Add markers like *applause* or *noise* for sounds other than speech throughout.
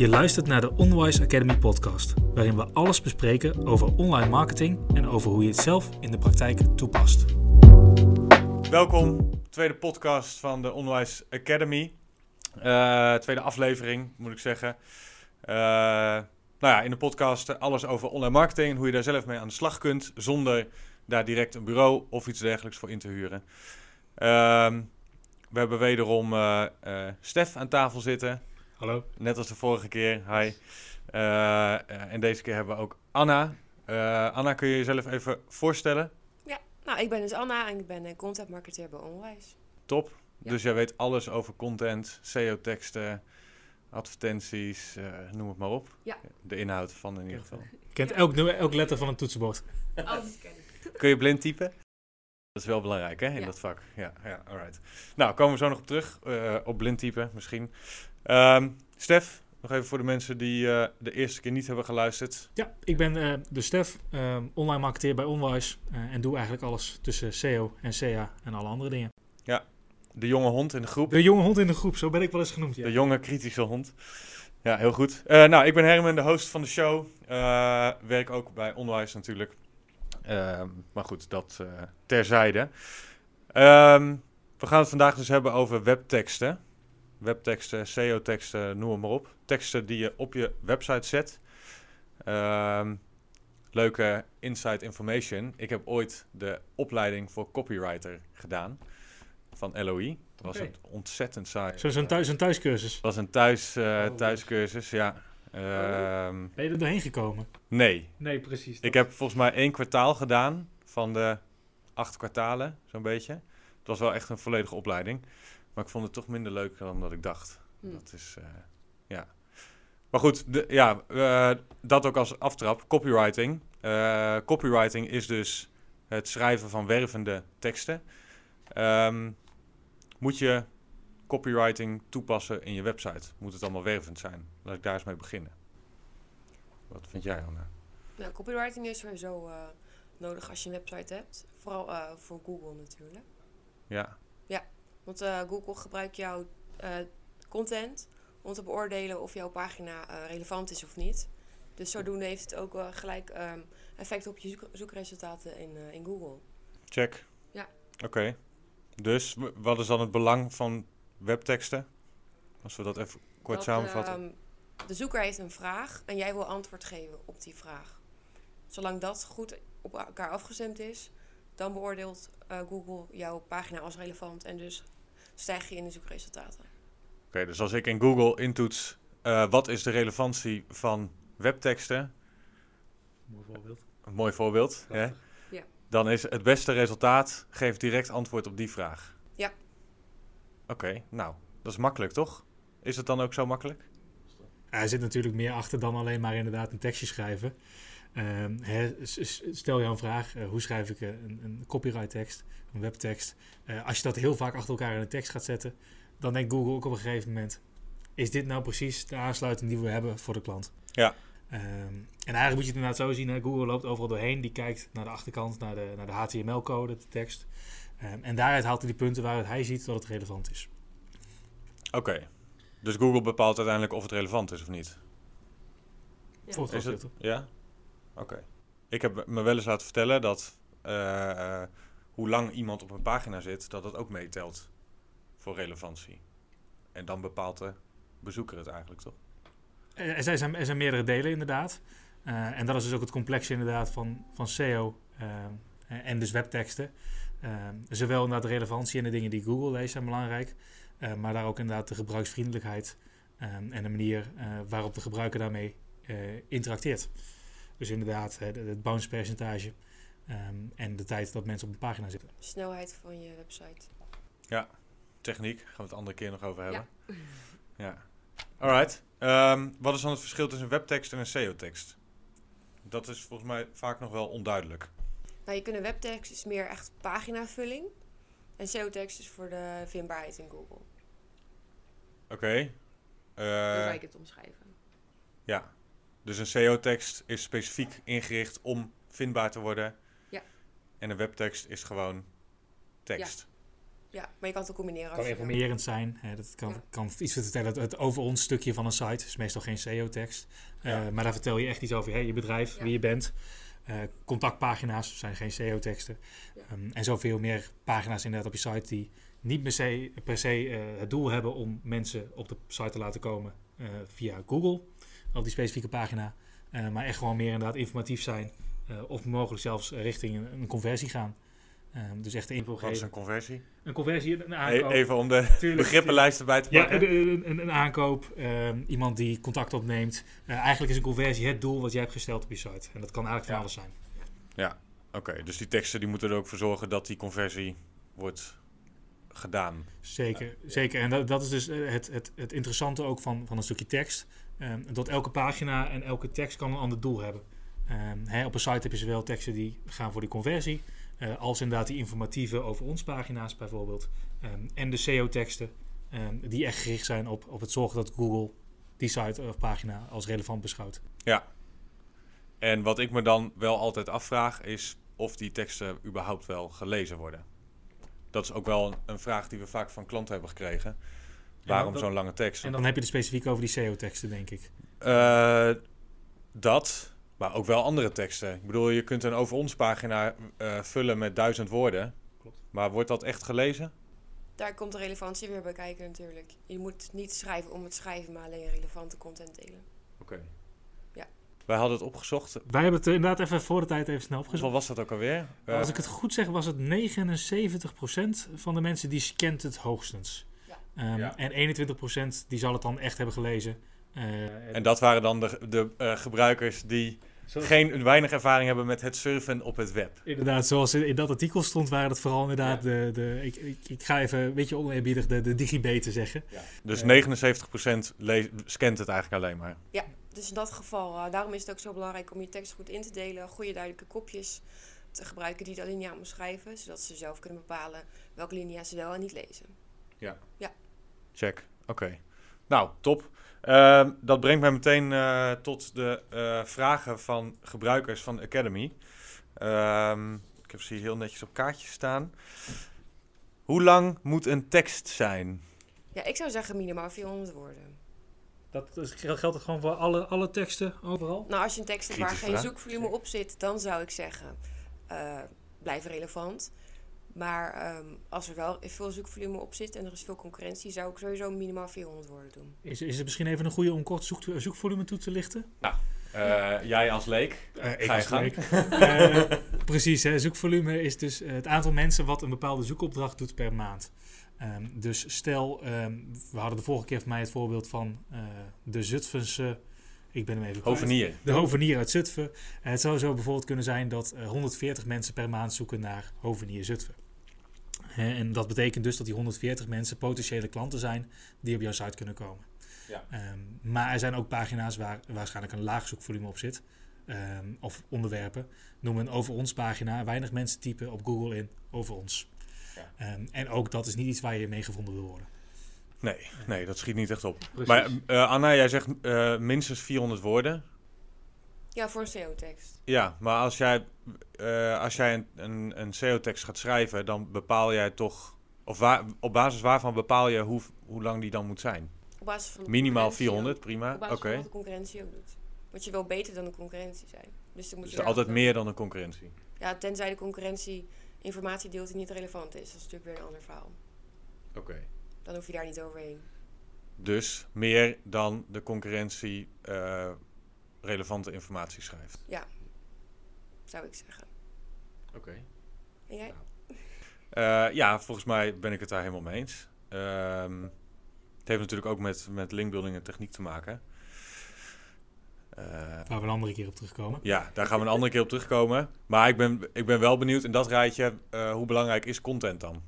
Je luistert naar de Onwise Academy podcast, waarin we alles bespreken over online marketing en over hoe je het zelf in de praktijk toepast. Welkom, tweede podcast van de Onwise Academy. Uh, tweede aflevering, moet ik zeggen. Uh, nou ja, in de podcast alles over online marketing en hoe je daar zelf mee aan de slag kunt, zonder daar direct een bureau of iets dergelijks voor in te huren. Uh, we hebben wederom uh, Stef aan tafel zitten. Hallo. Net als de vorige keer. Hi. Uh, en deze keer hebben we ook Anna. Uh, Anna, kun je jezelf even voorstellen? Ja, nou, ik ben dus Anna en ik ben content marketeer bij Onwijs. Top. Ja. Dus jij weet alles over content, SEO-teksten, advertenties, uh, noem het maar op. Ja. De inhoud van in ieder geval. Je kent elk, elk letter van een toetsenbord. Alles ken ik. Kun je blind typen? Dat is wel belangrijk, hè, in Ja. dat vak. Ja, ja, alright. Nou, komen we zo nog op terug. eh, op blind typen misschien. Ehm Stef, nog even voor de mensen die eh, de eerste keer niet hebben geluisterd. Ja, ik ben eh, de Stef, eh, online marketeer bij Onwise eh, en doe eigenlijk alles tussen SEO en CA en alle andere dingen. De jonge hond in de groep. De jonge hond in de groep, zo ben ik wel eens genoemd. Ja. De jonge kritische hond. Ja, heel goed. Nou, ik ben Herman, de host van de show. Werk ook bij Onwijs natuurlijk. Ehm, maar goed, dat terzijde. Ehm, we gaan het vandaag dus hebben over webteksten. Webteksten, SEO-teksten, noem het maar op. Teksten die je op je website zet. Ehm, leuke inside information. Ik heb ooit de opleiding voor copywriter gedaan van LOE. Dat was Oké. het ontzettend saai. Zo- Zo'n thuis, zo'n thuiscursus. Het was een thuis, eh, Oh. thuiscursus, ja. Ehm, Ben je er doorheen gekomen? nee, Nee, precies. ik heb volgens mij één kwartaal gedaan van de acht kwartalen, zo'n beetje. Het was wel echt een volledige opleiding. Maar ik vond het toch minder leuk dan dat ik dacht. Hm. Dat is, eh, ja. Maar goed, de, ja, eh, dat ook als aftrap. Copywriting. Eh, copywriting is dus het schrijven van wervende teksten. Ehm, moet je copywriting toepassen in je website? Moet het allemaal wervend zijn? Laat ik daar eens mee beginnen. Wat vind jij, Anna? Nou, copywriting is sowieso nodig als je een website hebt. Vooral voor Google natuurlijk. Ja, Want eh, Google gebruikt jouw eh, content om te beoordelen of jouw pagina eh, relevant is of niet. Dus zodoende heeft het ook gelijk ehm, effect op je zoek- zoekresultaten in, in Google. check. Ja. Oké. Dus wat is dan het belang van webteksten? Als we dat even kort Dat, samenvatten. ehm, de zoeker heeft een vraag en jij wil antwoord geven op die vraag. Zolang dat goed op elkaar afgestemd is, dan beoordeelt eh, Google jouw pagina als relevant en dus stijg je in de zoekresultaten. Oké, dus als ik in Google intoets eh, wat is de relevantie van webteksten, Mooi voorbeeld. een mooi voorbeeld, hè? Ja. dan is het beste resultaat, geef direct antwoord op die vraag. Ja. Oké, nou, dat is makkelijk toch? Is het dan ook zo makkelijk? Er zit natuurlijk meer achter dan alleen maar inderdaad een tekstje schrijven. Ehm, stel je een vraag, eh, hoe schrijf ik een, een copyright tekst, een webtekst. Eh, als je dat heel vaak achter elkaar in een tekst gaat zetten, dan denkt Google ook op een gegeven moment, is dit nou precies de aansluiting die we hebben voor de klant? Ja. Ehm, en eigenlijk moet je het inderdaad zo zien, hè, Google loopt overal doorheen, die kijkt naar de achterkant, naar de, naar de HTML-code, de tekst. Ehm, en daaruit haalt hij die punten waaruit hij ziet dat het relevant is. Oké, dus Google bepaalt uiteindelijk of het relevant is of niet. Ja. Is het? gedeelte. Ja? Oké. Ik heb me wel eens laten vertellen dat eh, eh, hoe lang iemand op een pagina zit, dat dat ook meetelt voor relevantie. En dan bepaalt de bezoeker het eigenlijk, toch? Eh, Er zijn, er zijn meerdere delen inderdaad. En dat is dus ook het complexe inderdaad van, van SEO en dus webteksten. Zowel inderdaad de relevantie en de dingen die Google leest zijn belangrijk. maar daar ook inderdaad de gebruiksvriendelijkheid en de manier waarop de gebruiker daarmee interacteert. Dus inderdaad de- het bounce percentage ehm, en de tijd dat mensen op een pagina zitten. Snelheid van je website. Techniek, gaan we het andere keer nog over hebben. Ja. Alright. Ehm, wat is dan het verschil tussen een webtekst en een SEO-tekst? Dat is volgens mij vaak nog wel onduidelijk. Nou, je kunt een webtekst is meer echt paginavulling. En SEO-tekst is voor de vindbaarheid in Google. Oké. Hoe Eh, zou ik het omschrijven? Ja, dus een SEO-tekst is specifiek ingericht om vindbaar te worden. Ja. En een webtekst is gewoon tekst. Ja, maar je kan het ook combineren. Het als kan informerend zijn. Hè, dat kan, Ja. kan iets vertellen. Het, het over ons stukje van een site is meestal geen SEO-tekst. Eh, Ja. maar daar vertel je echt iets over hey, je bedrijf, Ja. wie je bent. Eh, contactpagina's zijn geen SEO-teksten. Ja. Ehm, en zoveel meer pagina's inderdaad op je site die niet per se, per se eh, het doel hebben om mensen op de site te laten komen eh, via Google, op die specifieke pagina. Eh, maar echt gewoon meer inderdaad informatief zijn. eh, of mogelijk zelfs richting een, een conversie gaan. Ehm, dus echt de info Wat is een conversie? Een conversie, een E- aankoop. even om de Tuurlijk. begrippenlijst erbij te Ja, pakken. een, een, een- een aankoop, ehm, iemand die contact opneemt. Eh, eigenlijk is een conversie het doel wat jij hebt gesteld op je site. En dat kan eigenlijk van Ja. alles zijn. Oké, dus die teksten die moeten er ook voor zorgen dat die conversie wordt gedaan. Zeker, zeker. En dat, dat is dus het, het, het interessante ook van, van een stukje tekst. Ehm, dat elke pagina en elke tekst kan een ander doel hebben. Ehm, hè, op een site heb je zowel teksten die gaan voor die conversie, eh, als inderdaad die informatieve over ons pagina's bijvoorbeeld. Ehm, en de SEO-teksten die echt gericht zijn op, op het zorgen dat Google die site of pagina als relevant beschouwt. En wat ik me dan wel altijd afvraag is of die teksten überhaupt wel gelezen worden. Dat is ook wel een vraag die we vaak van klanten hebben gekregen. Waarom zo'n lange tekst? En dan heb je het specifiek over die SEO-teksten, denk ik. Eh, dat, maar ook wel andere teksten. Ik bedoel, je kunt een over ons pagina eh, vullen met duizend woorden. Klopt. Maar wordt dat echt gelezen? Daar komt de relevantie weer bij kijken natuurlijk. Je moet niet schrijven om het schrijven, maar alleen relevante content delen. Oké. Ja. Wij hadden het opgezocht. Wij hebben het eh, inderdaad even voor de tijd even snel opgezocht. Hoeveel was dat ook alweer? Eh, Als ik het goed zeg, was het 79% van de mensen die scant het hoogstens. Ja. Ehm, Ja. En 21% die zal het dan echt hebben gelezen. Eh, en dat waren dan de, de eh, gebruikers die geen weinig ervaring hebben met het surfen op het web. Inderdaad, zoals in, in dat artikel stond, waren het vooral inderdaad de, de ik, ik, ik ga even een beetje oneerbiedig de, de digibeten zeggen. Dus Ja. 79% le- scant het eigenlijk alleen maar. Dus in dat geval, eh, daarom is het ook zo belangrijk om je tekst goed in te delen. Goede duidelijke kopjes te gebruiken die de alinea omschrijven. Zodat ze zelf kunnen bepalen welke linea ze wel en niet lezen. Check. Oké. Nou, top. Ehm, dat brengt mij meteen eh, tot de eh, vragen van gebruikers van de Academy. Ehm, ik heb ze hier heel netjes op kaartjes staan. Hoe lang moet een tekst zijn? Ja, ik zou zeggen minimaal 400 woorden. Dat is, geldt het gewoon voor alle, alle teksten overal? Nou, als je een tekst hebt waar geen zoekvolume op zit, dan zou ik zeggen, eh, blijf relevant. Maar ehm, als er wel veel zoekvolume op zit en er is veel concurrentie, zou ik sowieso minimaal 400 woorden doen. Is, is het misschien even een goede om kort zoek, zoekvolume toe te lichten? Eh, jij als leek. Eh, Ga je als gang. leek. *laughs* Eh, precies, hè, zoekvolume is dus eh, het aantal mensen wat een bepaalde zoekopdracht doet per maand. Ehm, dus stel, ehm, we hadden de vorige keer voor mij het voorbeeld van eh, de Zutphense, ik ben hem even. Hovenier. De hovenier uit Zutphen. Eh, het zou zo bijvoorbeeld kunnen zijn dat eh, 140 mensen per maand zoeken naar hovenier Zutphen. Hè, en dat betekent dus dat die 140 mensen potentiële klanten zijn die op jouw site kunnen komen. Ja. Ehm, maar er zijn ook pagina's waar waarschijnlijk een laag zoekvolume op zit. Ehm, of onderwerpen. Noem een over ons pagina. Weinig mensen typen op Google in over ons. Ja. Ehm, en ook dat is niet iets waar je mee gevonden wil worden. Nee, nee, dat schiet niet echt op. Precies. Maar eh, Anna, jij zegt eh, minstens 400 woorden. Ja, voor een SEO-tekst. Ja, maar als jij, eh, als jij een, een, een SEO-tekst gaat schrijven, dan bepaal jij toch... Of waar, op basis waarvan bepaal je hoe, hoe lang die dan moet zijn? Op basis van de Minimaal concurrentie 400, ook. prima. Op Oké. basis van wat de concurrentie ook doet. Want je wil beter dan de concurrentie zijn. Dus dan moet Dus je altijd meer dan een concurrentie. Ja, tenzij de concurrentie informatie deelt die niet relevant is. Dat is natuurlijk weer een ander verhaal. Oké. Dan hoef je daar niet overheen. Dus meer dan de concurrentie eh, relevante informatie schrijft. Zou ik zeggen. Oké. En jij? Eh, ja, volgens mij ben ik het daar helemaal mee eens. Ehm, het heeft natuurlijk ook met, met linkbuilding en techniek te maken. Eh, Waar we een andere keer op terugkomen. ja, daar gaan we een andere keer op terugkomen. Maar ik ben, ik ben wel benieuwd in dat rijtje, eh, hoe belangrijk is content dan?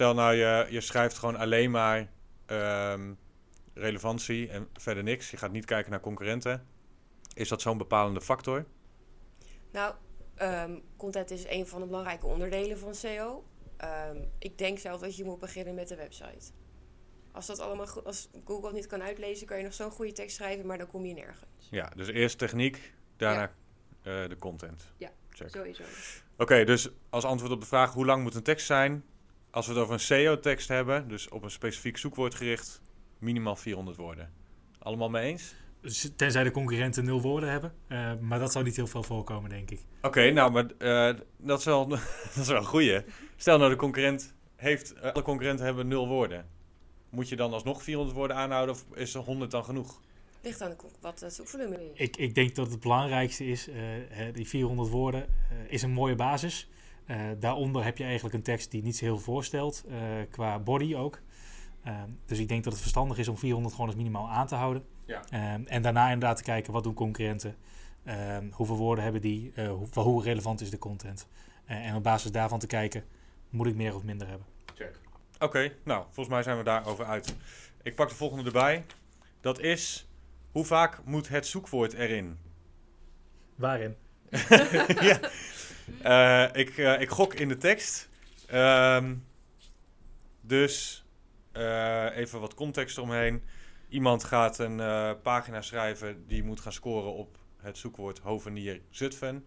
Stel nou, je, je schrijft gewoon alleen maar ehm, relevantie en verder niks. Je gaat niet kijken naar concurrenten. Is dat zo'n bepalende factor? Nou, ehm, content is een van de belangrijke onderdelen van SEO. Ehm, ik denk zelf dat je moet beginnen met de website. Als, dat allemaal goed, als Google het niet kan uitlezen, kan je nog zo'n goede tekst schrijven, maar dan kom je nergens. Ja, dus eerst techniek, daarna eh, de content. Ja, Check. Sowieso. Oké, dus als antwoord op de vraag hoe lang moet een tekst zijn? Als we het over een SEO-tekst hebben, dus op een specifiek zoekwoord gericht, minimaal 400 woorden. Allemaal mee eens? Tenzij de concurrenten nul woorden hebben. Eh, maar dat zou niet heel veel voorkomen, denk ik. Oké, nou, maar eh, dat, is wel, *laughs* dat is wel een goeie. Stel nou, de concurrent heeft, eh, alle concurrenten hebben nul woorden. Moet je dan alsnog 400 woorden aanhouden of is er 100 dan genoeg? Ligt aan wat het zoekvolume is. Ik, ik denk dat het belangrijkste is, eh, hè, die 400 woorden is een mooie basis. Eh, daaronder heb je eigenlijk een tekst die niet zo heel veel voorstelt, eh, qua body ook. Ehm, dus ik denk dat het verstandig is om 400 gewoon als minimaal aan te houden. Ja. Ehm, en daarna inderdaad te kijken, wat doen concurrenten? Ehm, hoeveel woorden hebben die? Eh, hoe, hoe relevant is de content? Eh, en op basis daarvan te kijken, moet ik meer of minder hebben? Oké, nou, volgens mij zijn we daarover uit. Ik pak de volgende erbij. Dat is, hoe vaak moet het zoekwoord erin? Waarin? *laughs* *laughs* ja. Eh, ik, eh, ik gok in de tekst. Ehm, dus eh, even wat context eromheen. Iemand gaat een pagina schrijven die moet gaan scoren op het zoekwoord Hovenier Zutphen.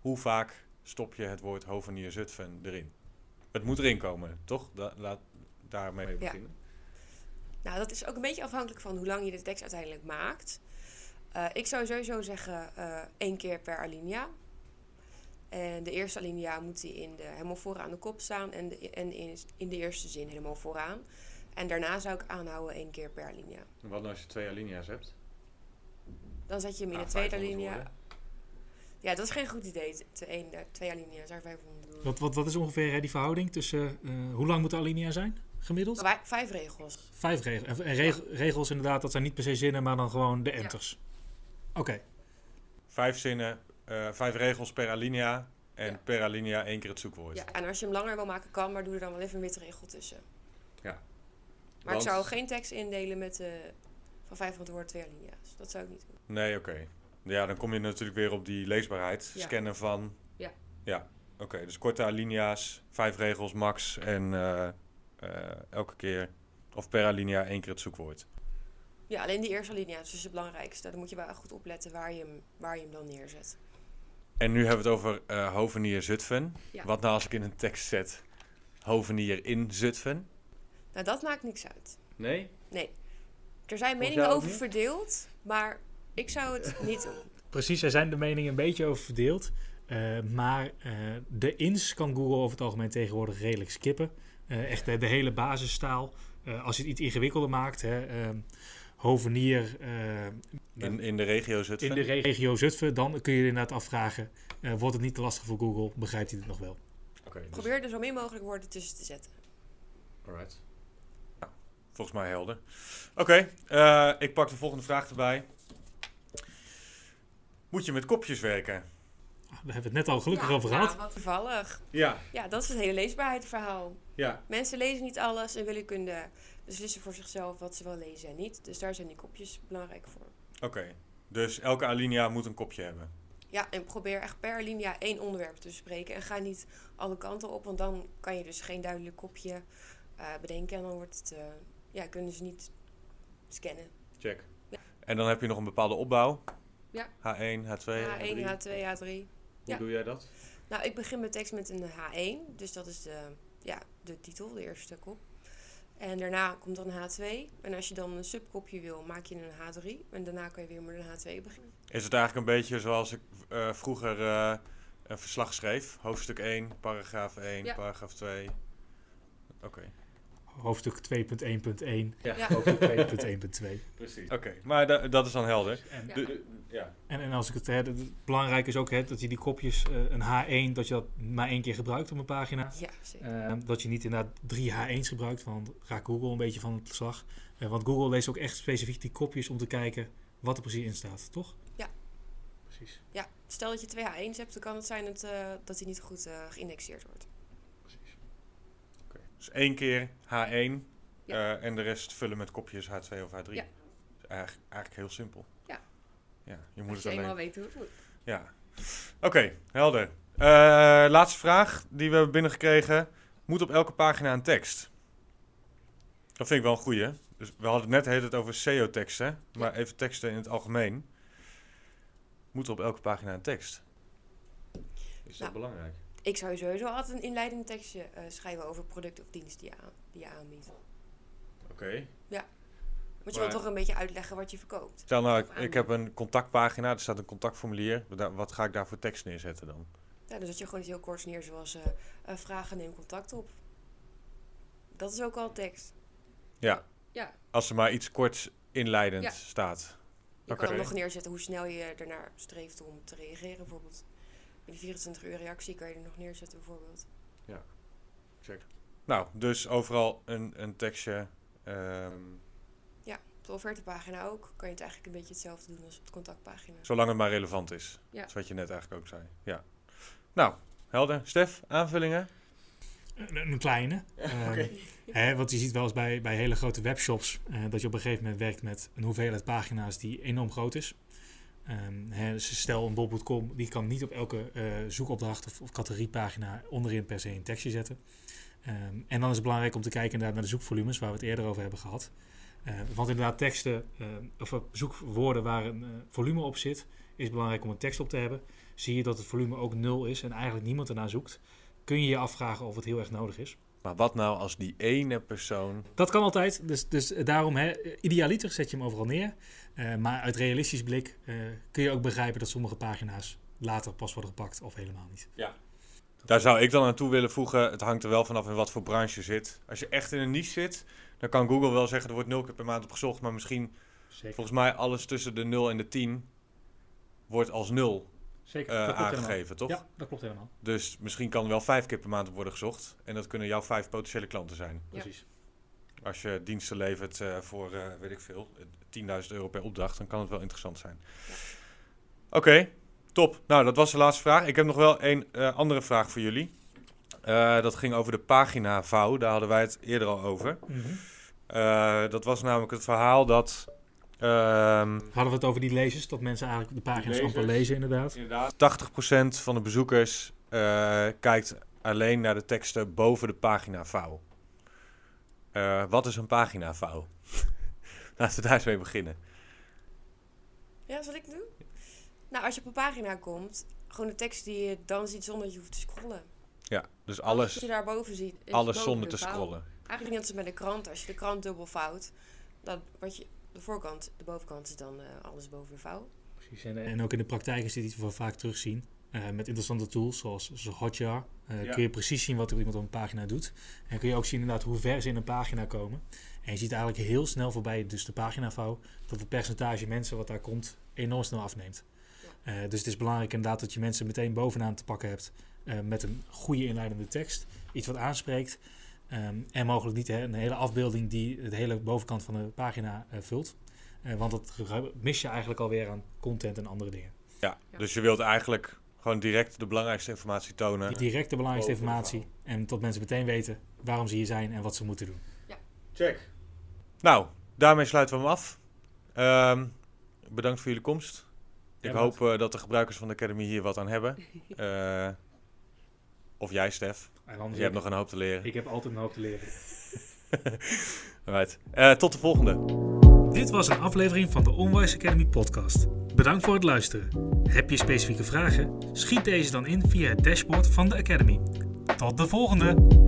Hoe vaak stop je het woord Hovenier Zutphen erin? Het moet erin komen, toch? Da- laat daarmee beginnen. Nou, dat is ook een beetje afhankelijk van hoe lang je de tekst uiteindelijk maakt. Ik zou sowieso zeggen één keer per alinea. En de eerste alinea moet die in de, helemaal vooraan de kop staan en, de, en in, in de eerste zin helemaal vooraan. En daarna zou ik aanhouden één keer per alinea. Wat nou als je twee alinea's hebt? Dan zet je hem in Ah, de tweede 500 alinea. Ja, dat is geen goed idee. Te één, eh, twee alinea's, daar 500 doen. Wat, wat, wat is ongeveer hè, die verhouding tussen, eh, hoe lang moet de alinea zijn, gemiddeld? Vijf, vijf regels. Vijf regels. En reg- regels inderdaad, dat zijn niet per se zinnen, maar dan gewoon de enters. Oké, Vijf zinnen, eh, vijf regels per alinea. En Ja. per alinea één keer het zoekwoord. Ja, en als je hem langer wil maken, kan, maar doe er dan wel even een witte regel tussen. Ja. Maar Want- ik zou geen tekst indelen met eh, van 500 woorden twee alinea's. Dat zou ik niet doen. Nee, oké. Ja, dan kom je natuurlijk weer op die leesbaarheid. Ja. Scannen van. Ja. Ja, oké. dus korte alinea's, vijf regels max. En eh, elke keer, of per alinea, één keer het zoekwoord. Ja, alleen die eerste alinea is dus het belangrijkste. Dan moet je wel goed opletten waar je hem, waar je hem dan neerzet. En nu hebben we het over eh Hovenier Zutphen. Ja. Wat nou als ik in een tekst zet Hovenier in Zutphen? Nou, dat maakt niks uit. Nee? Nee. Er zijn meningen over niet? verdeeld, maar ik zou het *laughs* niet doen. precies. Er zijn de meningen een beetje over verdeeld. Eh, maar eh, de ins kan Google over het algemeen tegenwoordig redelijk skippen. Eh, echt de, de hele basistaal. Eh, als je het iets ingewikkelder maakt, hè, ehm, hovenier eh, In, in de regio Zutphen? in de regio Zutphen, dan kun je je inderdaad afvragen, eh, wordt het niet te lastig voor Google? Begrijpt hij het nog wel? Oké, dus- Probeer er zo min mogelijk woorden tussen te zetten. Alright. Nou, volgens mij helder. Oké, eh, ik pak de volgende vraag erbij. Moet je met kopjes werken? Ah, Daar hebben we het net al gelukkig Ja, over gehad. wat toevallig. Ja, Ja, dat is het hele leesbaarheidsverhaal. ja. Mensen lezen niet alles en willen kunnen beslissen voor zichzelf wat ze wel lezen en niet. Dus daar zijn die kopjes belangrijk voor. Oké. Dus elke alinea moet een kopje hebben. Ja, en probeer echt per linia één onderwerp te bespreken. En ga niet alle kanten op, want dan kan je dus geen duidelijk kopje eh, bedenken. En dan wordt het, eh, ja, kunnen ze niet scannen. Check. En dan heb je nog een bepaalde opbouw. Ja. H1, H2, H1, H3. H2, H3. Hoe ja. doe jij dat? Nou, ik begin mijn tekst met een H1. Dus dat is de, ja, de titel, de eerste kop. En daarna komt dan een H2. En als je dan een subkopje wil, maak je een H3. En daarna kan je weer met een H2 beginnen. Is het eigenlijk een beetje zoals ik eh, vroeger eh, een verslag schreef? Hoofdstuk 1, paragraaf 1, Ja. paragraaf 2. Oké. Hoofdstuk 2.1.1, Ja, hoofdstuk 2.1.2. precies. Oké, maar da- dat is dan helder. En, Ja. De- ja. en, en als ik het, hè, belangrijk is ook hè, dat je die kopjes, eh, een H1, dat je dat maar één keer gebruikt op een pagina. Ja, zeker. Eh, dat je niet inderdaad drie H1's gebruikt, want dan raakt Google een beetje van het slag. Eh, want Google leest ook echt specifiek die kopjes om te kijken wat er precies in staat, toch? Ja. Precies. Ja, stel dat je twee H1's hebt, dan kan het zijn dat, eh, dat die niet goed eh, geïndexeerd wordt. Dus één keer H1 Ja. eh, en de rest vullen met kopjes H2 of H3. Ja. Is eigenlijk, eigenlijk heel simpel. Ja. Ja, je moet Als je het alleen... eenmaal weet hoe het moet. Ja. Oké, helder. Eh, laatste vraag die we hebben binnengekregen. Moet op elke pagina een tekst? Dat vind ik wel een goeie. Dus we hadden het net tijd over SEO-teksten. Maar even teksten in het algemeen. Moet er op elke pagina een tekst? Is dat Nou. belangrijk? Ik zou sowieso altijd een inleidend tekstje eh, schrijven over product of dienst die je, aan, die je aanbiedt. Oké. Want je Maar- wilt toch een beetje uitleggen wat je verkoopt. Stel nou, ik, ik heb een contactpagina, er staat een contactformulier. Wat ga ik daar voor tekst neerzetten dan? Ja, dus dat je gewoon iets heel korts neer, zoals eh, eh, vragen, neem contact op. Dat is ook al tekst. Ja, Ja, als er maar iets korts inleidend Ja. staat. je Oké. kan nog neerzetten hoe snel je ernaar streeft om te reageren, bijvoorbeeld. Die 24 uur reactie kan je er nog neerzetten, bijvoorbeeld. Nou, dus overal een, een tekstje. ehm, Ja, op de offertepagina ook kan je het eigenlijk een beetje hetzelfde doen als op de contactpagina. zolang het maar relevant is. Ja. Dat is wat je net eigenlijk ook zei. Ja. Nou, helder. Stef, aanvullingen? Een, een kleine. Ehm, hè, want je ziet wel eens bij, bij hele grote webshops eh, dat je op een gegeven moment werkt met een hoeveelheid pagina's die enorm groot is. Ehm, dus stel een bol.com, die kan niet op elke eh, zoekopdracht of, categoriepagina onderin per se een tekstje zetten. Ehm, en dan is het belangrijk om te kijken naar de zoekvolumes waar we het eerder over hebben gehad. Eh, want inderdaad teksten, eh, of eh, zoekwoorden waar een volume op zit, is belangrijk om een tekst op te hebben. Zie je dat het volume ook nul is en eigenlijk niemand ernaar zoekt, kun je je afvragen of het heel erg nodig is. Maar wat nou als die ene persoon... Dat kan altijd. Dus, dus daarom, hè, idealiter zet je hem overal neer. Eh, maar uit realistisch blik eh, kun je ook begrijpen dat sommige pagina's later pas worden gepakt of helemaal niet. Daar zou ik dan aan toe willen voegen. Het hangt er wel vanaf in wat voor branche je zit. Als je echt in een niche zit, dan kan Google wel zeggen er wordt nul keer per maand op gezocht. Maar misschien, Zeker. volgens mij, alles tussen de 0 en de 10 wordt als nul Zeker. eh, aangegeven, helemaal. toch? Ja, dat klopt helemaal. Dus misschien kan er wel vijf keer per maand op worden gezocht. En dat kunnen jouw vijf potentiële klanten zijn. Ja. Precies. Als je diensten levert eh, voor, eh, weet ik veel, eh, 10.000 euro per opdracht, dan kan het wel interessant zijn. Ja. Oké, top. Nou, dat was de laatste vraag. Ik heb nog wel een eh, andere vraag voor jullie. Eh, dat ging over de pagina vouw. Daar hadden wij het eerder al over. Mhm. Eh, dat was namelijk het verhaal dat... ehm, Hadden we het over die lezers, dat mensen eigenlijk de pagina's amper lezen inderdaad. inderdaad 80% van de bezoekers eh, kijkt alleen naar de teksten boven de pagina vouw. Eh, wat is een pagina vouw? *laughs* Laten we daar eens mee beginnen. Ja, zal ik doen? Nou, als je op een pagina komt, gewoon de tekst die je dan ziet zonder dat je hoeft te scrollen. Ja, dus Alles je daarboven ziet, is alles boven zonder de te vouw. scrollen. Eigenlijk net als met de krant. Als je de krant dubbel vouwt, dan wat je, de voorkant, de bovenkant is dan eh, alles boven de vouw. Precies. En, en ook in de praktijk is dit iets wat we vaak terugzien. Eh, met interessante tools zoals, zoals Hotjar eh, Ja. kun je precies zien wat er iemand op een pagina doet. En kun je ook zien inderdaad hoe ver ze in een pagina komen. En je ziet eigenlijk heel snel voorbij, dus de paginavouw, dat het percentage mensen wat daar komt enorm snel afneemt. Eh, dus het is belangrijk inderdaad dat je mensen meteen bovenaan te pakken hebt eh, met een goede inleidende tekst. Iets wat aanspreekt. Ehm, en mogelijk niet hè, een hele afbeelding die de hele bovenkant van de pagina eh, vult. Eh, want dat mis je eigenlijk alweer aan content en andere dingen. Ja, Ja. dus je wilt eigenlijk gewoon direct de belangrijkste informatie tonen. Direct de belangrijkste Boven de informatie. En tot mensen meteen weten waarom ze hier zijn en wat ze moeten doen. Check. Nou, daarmee sluiten we hem af. Ehm, bedankt voor jullie komst. Ik Ja, hoop eh, dat de gebruikers van de Academy hier wat aan hebben. *laughs* Of jij, Stef. En anders Je hebt nog een hoop te leren. Ik heb altijd een hoop te leren. *laughs* Alright. Eh, tot de volgende. Dit was een aflevering van de Onwise Academy podcast. Bedankt voor het luisteren. Heb je specifieke vragen? Schiet deze dan in via het dashboard van de Academy. Tot de volgende!